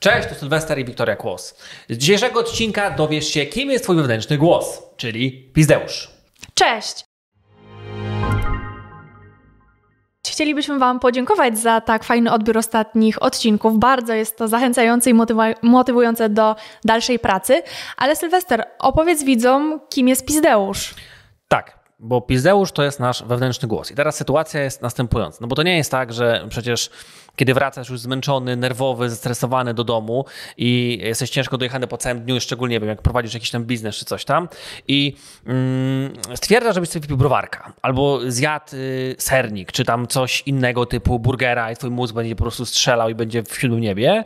Cześć, to Sylwester i Wiktoria Kłos. Z dzisiejszego odcinka dowiesz się, kim jest twój wewnętrzny głos, czyli Pizdeusz. Cześć! Chcielibyśmy Wam podziękować za tak fajny odbiór ostatnich odcinków. Bardzo jest to zachęcające i motywujące do dalszej pracy. Ale Sylwester, opowiedz widzom, kim jest Pizdeusz. Tak, bo Pizdeusz to jest nasz wewnętrzny głos. I teraz sytuacja jest następująca. No bo to nie jest tak, że przecież kiedy wracasz już zmęczony, nerwowy, zestresowany do domu i jesteś ciężko dojechany po całym dniu, szczególnie nie wiem, jak prowadzisz jakiś tam biznes czy coś tam. I mm, stwierdzasz, żebyś sobie wypił browarka albo zjadł y, sernik, czy tam coś innego typu burgera i twój mózg będzie po prostu strzelał i będzie w siódmym niebie,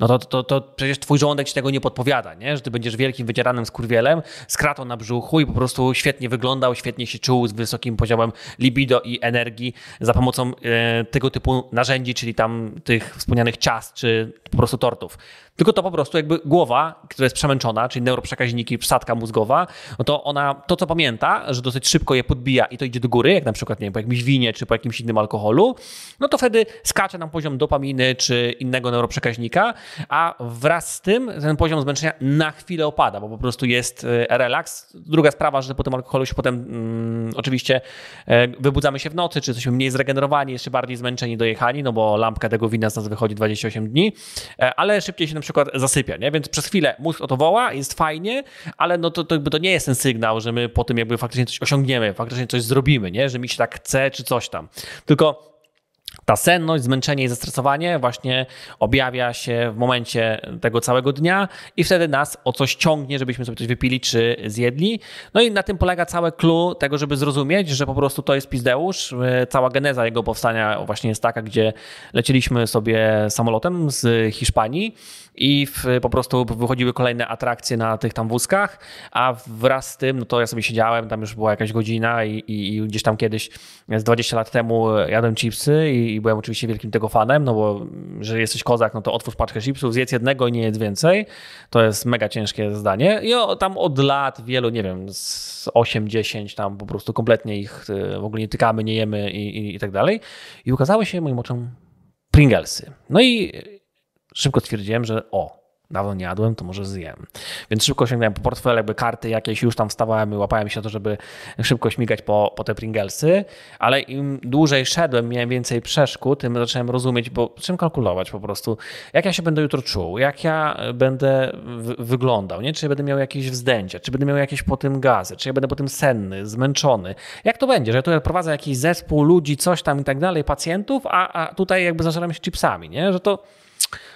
no to, to, to przecież twój żołądek ci tego nie podpowiada, nie? że ty będziesz wielkim, wydzieranym skurwielem z kratą na brzuchu i po prostu świetnie wyglądał, świetnie się czuł z wysokim poziomem libido i energii za pomocą e, tego typu narzędzi, czyli tam tych wspomnianych ciast czy po prostu tortów. Tylko to po prostu jakby głowa, która jest przemęczona, czyli neuroprzekaźniki, wsadka mózgowa, no to ona to, co pamięta, że dosyć szybko je podbija i to idzie do góry, jak na przykład nie wiem, po jakimś winie czy po jakimś innym alkoholu, no to wtedy skacze nam poziom dopaminy czy innego neuroprzekaźnika, a wraz z tym ten poziom zmęczenia na chwilę opada, bo po prostu jest e, relaks. Druga sprawa, że po tym alkoholu się potem mm, oczywiście e, wybudzamy się w nocy, czy jesteśmy mniej zregenerowani, jeszcze bardziej zmęczeni, dojechani, no bo lampka tego wina z nas wychodzi 28 dni, e, ale szybciej się na przykład zasypia, nie? Więc przez chwilę mózg o to woła, jest fajnie, ale no to, to, jakby to nie jest ten sygnał, że my po tym jakby faktycznie coś osiągniemy, faktycznie coś zrobimy, nie? Że mi się tak chce, czy coś tam. Tylko ta senność, zmęczenie i zestresowanie właśnie objawia się w momencie tego całego dnia i wtedy nas o coś ciągnie, żebyśmy sobie coś wypili czy zjedli. No i na tym polega całe clue tego, żeby zrozumieć, że po prostu to jest Pizdeusz. Cała geneza jego powstania właśnie jest taka, gdzie lecieliśmy sobie samolotem z Hiszpanii i w, po prostu wychodziły kolejne atrakcje na tych tam wózkach, a wraz z tym, no to ja sobie siedziałem, tam już była jakaś godzina i, i, i gdzieś tam kiedyś z 20 lat temu jadłem chipsy i, byłem oczywiście wielkim tego fanem, no bo że jesteś kozak, no to otwórz paczkę chipsów, zjedz jednego i nie jedz więcej. To jest mega ciężkie zdanie. I tam od lat wielu, nie wiem, z 8-10 tam po prostu kompletnie ich e, w ogóle nie tykamy, nie jemy i, i, i tak dalej. I ukazały się moim oczom Pringlesy. No i szybko stwierdziłem, że o, dawno nie jadłem, to może zjem. Więc szybko sięgnąłem po portfel, jakby karty jakieś, już tam wstawałem i łapałem się to, żeby szybko śmigać po, po te Pringlesy, ale im dłużej szedłem, miałem więcej przeszkód, tym zacząłem rozumieć, bo czym kalkulować po prostu, jak ja się będę jutro czuł, jak ja będę wyglądał, nie? czy będę miał jakieś wzdęcia, czy będę miał jakieś po tym gazy, czy ja będę po tym senny, zmęczony. Jak to będzie, że ja tutaj prowadzę jakiś zespół ludzi, coś tam i tak dalej, pacjentów, a, a tutaj jakby zażeram się chipsami, nie? że to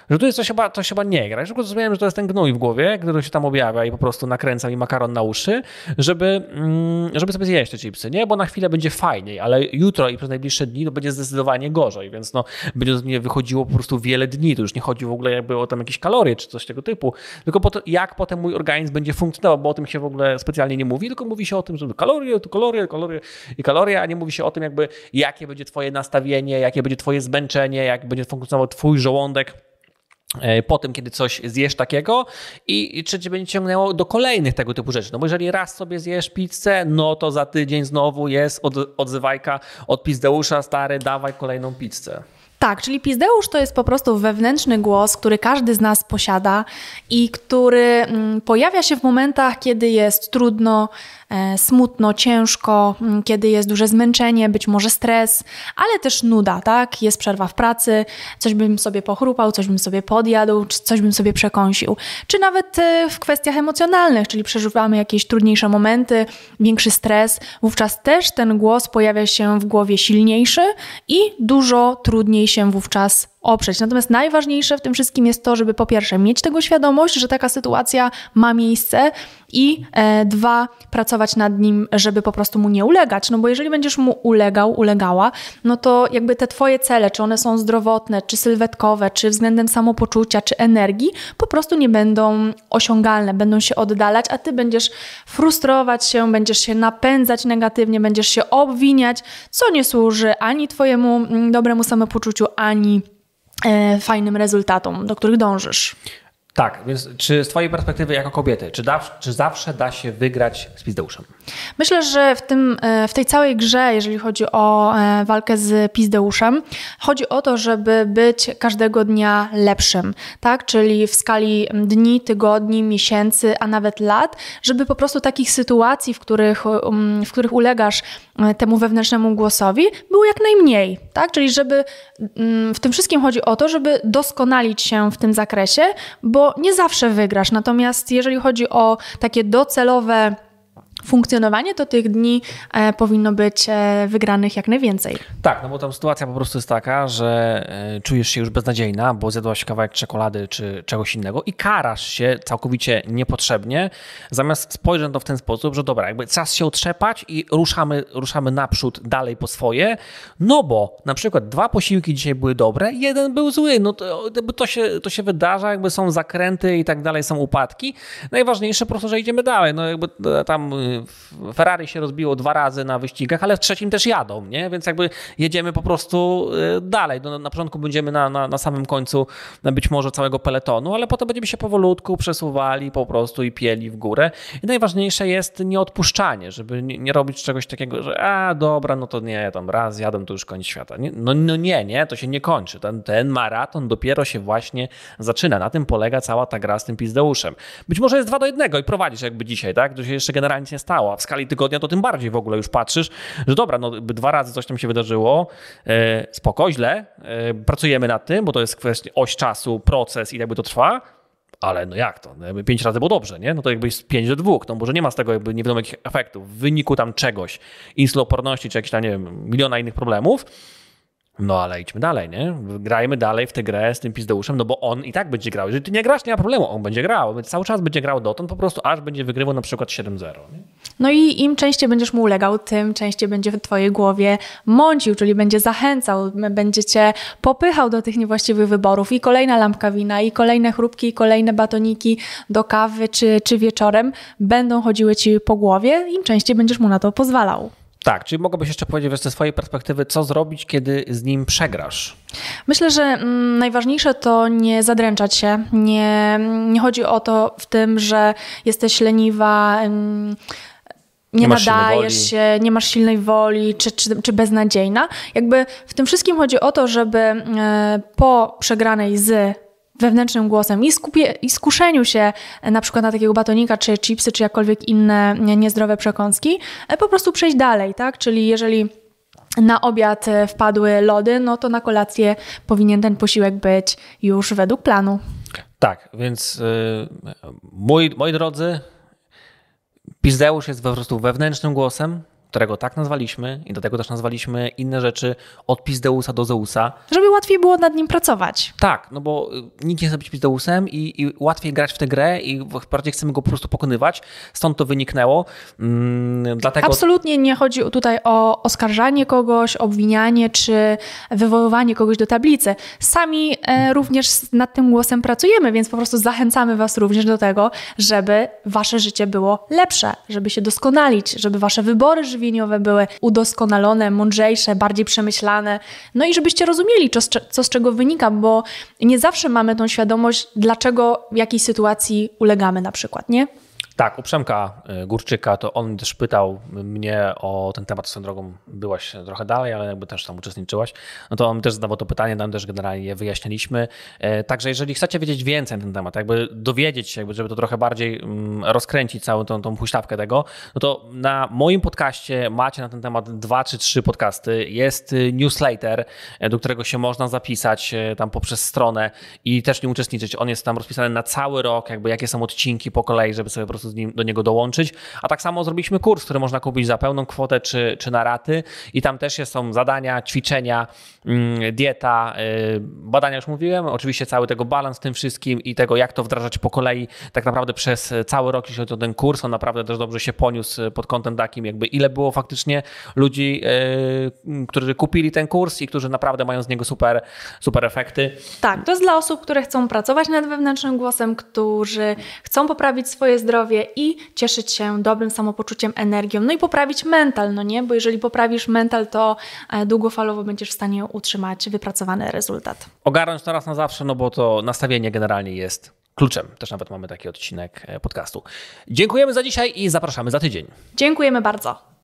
że tu jest coś chyba, coś chyba nie gra. Szybko zrozumiałem, że to jest ten gnój w głowie, który się tam objawia i po prostu nakręca mi makaron na uszy, żeby, mm, żeby sobie zjeść te chipsy, nie? Bo na chwilę będzie fajniej, ale jutro i przez najbliższe dni to będzie zdecydowanie gorzej, więc no, będzie z mnie wychodziło po prostu wiele dni. To już nie chodzi w ogóle jakby o tam jakieś kalorie czy coś tego typu, tylko po to, jak potem mój organizm będzie funkcjonował, bo o tym się w ogóle specjalnie nie mówi, tylko mówi się o tym, że kalorie, to kalorie, kalorie i kalorie, a nie mówi się o tym jakby jakie będzie twoje nastawienie, jakie będzie twoje zmęczenie, jak będzie funkcjonował twój żołądek po tym, kiedy coś zjesz takiego i, czy cię będzie ciągnęło do kolejnych tego typu rzeczy. No bo jeżeli raz sobie zjesz pizzę, no to za tydzień znowu jest od, odzywajka od pizdeusza, stary, dawaj kolejną pizzę. Tak, czyli pizdeusz to jest po prostu wewnętrzny głos, który każdy z nas posiada i który mm, pojawia się w momentach, kiedy jest trudno, E, smutno, ciężko, mm, kiedy jest duże zmęczenie, być może stres, ale też nuda, tak? Jest przerwa w pracy, coś bym sobie pochrupał, coś bym sobie podjadł, coś bym sobie przekąsił. Czy nawet e, w kwestiach emocjonalnych, czyli przeżywamy jakieś trudniejsze momenty, większy stres, wówczas też ten głos pojawia się w głowie silniejszy i dużo trudniej się wówczas oprzeć. Natomiast najważniejsze w tym wszystkim jest to, żeby po pierwsze mieć tego świadomość, że taka sytuacja ma miejsce i e, dwa, pracować nad nim, żeby po prostu mu nie ulegać. No bo jeżeli będziesz mu ulegał, ulegała, no to jakby te twoje cele, czy one są zdrowotne, czy sylwetkowe, czy względem samopoczucia, czy energii, po prostu nie będą osiągalne, będą się oddalać, a ty będziesz frustrować się, będziesz się napędzać negatywnie, będziesz się obwiniać, co nie służy ani twojemu mm, dobremu samopoczuciu, ani fajnym rezultatom, do których dążysz. Tak, więc czy z Twojej perspektywy jako kobiety, czy, da, czy zawsze da się wygrać z pizdeuszem? Myślę, że w, tym, e, w tej całej grze, jeżeli chodzi o e, walkę z pizdeuszem, chodzi o to, żeby być każdego dnia lepszym, tak? Czyli w skali dni, tygodni, miesięcy, a nawet lat, żeby po prostu takich sytuacji, w których, um, w których ulegasz e, temu wewnętrznemu głosowi, było jak najmniej, tak? Czyli żeby mm, w tym wszystkim chodzi o to, żeby doskonalić się w tym zakresie, bo nie zawsze wygrasz. Natomiast jeżeli chodzi o takie docelowe funkcjonowanie, to tych dni e, powinno być e, wygranych jak najwięcej. Tak, no bo tam sytuacja po prostu jest taka, że e, czujesz się już beznadziejna, bo zjadłaś kawałek czekolady czy czegoś innego i karasz się całkowicie niepotrzebnie, zamiast spojrzeć to w ten sposób, że dobra, jakby czas się otrzepać i ruszamy, ruszamy naprzód dalej po swoje, no bo na przykład dwa posiłki dzisiaj były dobre, jeden był zły, no to, to, się, to się wydarza, jakby są zakręty i tak dalej, są upadki. Najważniejsze po prostu, że idziemy dalej, no jakby tam Ferrari się rozbiło dwa razy na wyścigach, ale w trzecim też jadą, nie? Więc jakby jedziemy po prostu y, dalej. No, na początku będziemy na, na, na samym końcu być może całego peletonu, ale potem będziemy się powolutku przesuwali po prostu i pieli w górę. I najważniejsze jest nieodpuszczanie, żeby nie, nie robić czegoś takiego, że a dobra, no to nie, tam raz jadę, to już koniec świata. Nie, no, no nie, nie, to się nie kończy. Ten, ten maraton dopiero się właśnie zaczyna. Na tym polega cała ta gra z tym pizdeuszem. Być może jest dwa do jednego i prowadzisz jakby dzisiaj, tak? To się jeszcze generalnie w skali tygodnia to tym bardziej w ogóle już patrzysz, że dobra, no dwa razy coś tam się wydarzyło, e, spoko, źle, e, pracujemy nad tym, bo to jest kwestia oś czasu, proces i jakby to trwa, ale no jak to? No jakby pięć razy było dobrze, nie? No to jakby jest pięć do dwóch, no może nie ma z tego jakby nie wiadomo jakich efektów w wyniku tam czegoś, insuloporności czy jakichś tam, nie wiem, miliona innych problemów, no ale idźmy dalej, nie? Grajmy dalej w tę grę z tym pizdeuszem, no bo on i tak będzie grał. Jeżeli ty nie grasz, nie ma problemu, on będzie grał. Cały czas będzie grał dotąd, po prostu aż będzie wygrywał na przykład 7-0. No i im częściej będziesz mu ulegał, tym częściej będzie w twojej głowie mącił, czyli będzie zachęcał, będzie cię popychał do tych niewłaściwych wyborów i kolejna lampka wina, i kolejne chrupki, i kolejne batoniki do kawy czy, czy wieczorem będą chodziły ci po głowie, im częściej będziesz mu na to pozwalał. Tak, czyli mogłabyś jeszcze powiedzieć ze swojej perspektywy, co zrobić, kiedy z nim przegrasz? Myślę, że mm, najważniejsze to nie zadręczać się. Nie, nie chodzi o to w tym, że jesteś leniwa. Mm, nie, nie nadajesz się, nie masz silnej woli, czy, czy, czy beznadziejna. Jakby w tym wszystkim chodzi o to, żeby e, po przegranej z wewnętrznym głosem i, skupie, i skuszeniu się na przykład na takiego batonika, czy chipsy, czy jakkolwiek inne niezdrowe przekąski, e, po prostu przejść dalej, tak? Czyli jeżeli na obiad e, wpadły lody, no to na kolację powinien ten posiłek być już według planu. Tak, więc yy, moi drodzy, Pizdeusz jest po prostu wewnętrznym głosem, którego tak nazwaliśmy i do tego też nazwaliśmy inne rzeczy od Pizdeusa do Zeusa. Żeby łatwiej było nad nim pracować. Tak, no bo y, nikt nie chce być Pizdeusem i, i łatwiej grać w tę grę i bardziej chcemy go po prostu pokonywać. Stąd to wyniknęło. Mm, dlatego... Absolutnie nie chodzi tutaj o oskarżanie kogoś, obwinianie czy wywoływanie kogoś do tablicy. Sami e, również nad tym głosem pracujemy, więc po prostu zachęcamy Was również do tego, żeby Wasze życie było lepsze, żeby się doskonalić, żeby Wasze wybory żywieniowe były udoskonalone, mądrzejsze, bardziej przemyślane. No i żebyście rozumieli, co co z czego wynika, bo nie zawsze mamy tą świadomość, dlaczego w jakiej sytuacji ulegamy na przykład, nie? Tak, u Przemka y, Górczyka to on też pytał mnie o ten temat, swoją drogą byłaś trochę dalej, ale jakby też tam uczestniczyłaś, no to on też zadawał to pytanie, nam też generalnie wyjaśniliśmy. E, także jeżeli chcecie wiedzieć więcej na ten temat, jakby dowiedzieć się, jakby żeby to trochę bardziej mm, rozkręcić całą tą, tą huśtawkę tego, no to na moim podcaście macie na ten temat dwa czy trzy podcasty. Jest y, newsletter, e, do którego się można zapisać e, tam poprzez stronę i też nie uczestniczyć. On jest tam rozpisany na cały rok, jakby jakie są odcinki po kolei, żeby sobie po prostu nim, do niego dołączyć. A tak samo zrobiliśmy kurs, który można kupić za pełną kwotę czy, czy na raty i tam też są zadania, ćwiczenia, mm, dieta, y, badania już mówiłem, oczywiście cały tego balans tym wszystkim i tego jak to wdrażać po kolei tak naprawdę przez cały rok, jeśli chodzi o ten kurs, on naprawdę też dobrze się poniósł pod kątem takim jakby ile było faktycznie ludzi, y, którzy kupili ten kurs i którzy naprawdę mają z niego super, super efekty. Tak, to jest dla osób, które chcą pracować nad wewnętrznym głosem, którzy chcą poprawić swoje zdrowie, i cieszyć się dobrym samopoczuciem, energią, no i poprawić mental, no nie? Bo jeżeli poprawisz mental, to e, długofalowo będziesz w stanie utrzymać wypracowany rezultat. Ogarnąć to raz na zawsze, no bo to nastawienie generalnie jest kluczem. Też nawet mamy taki odcinek podcastu. Dziękujemy za dzisiaj i zapraszamy za tydzień. Dziękujemy bardzo.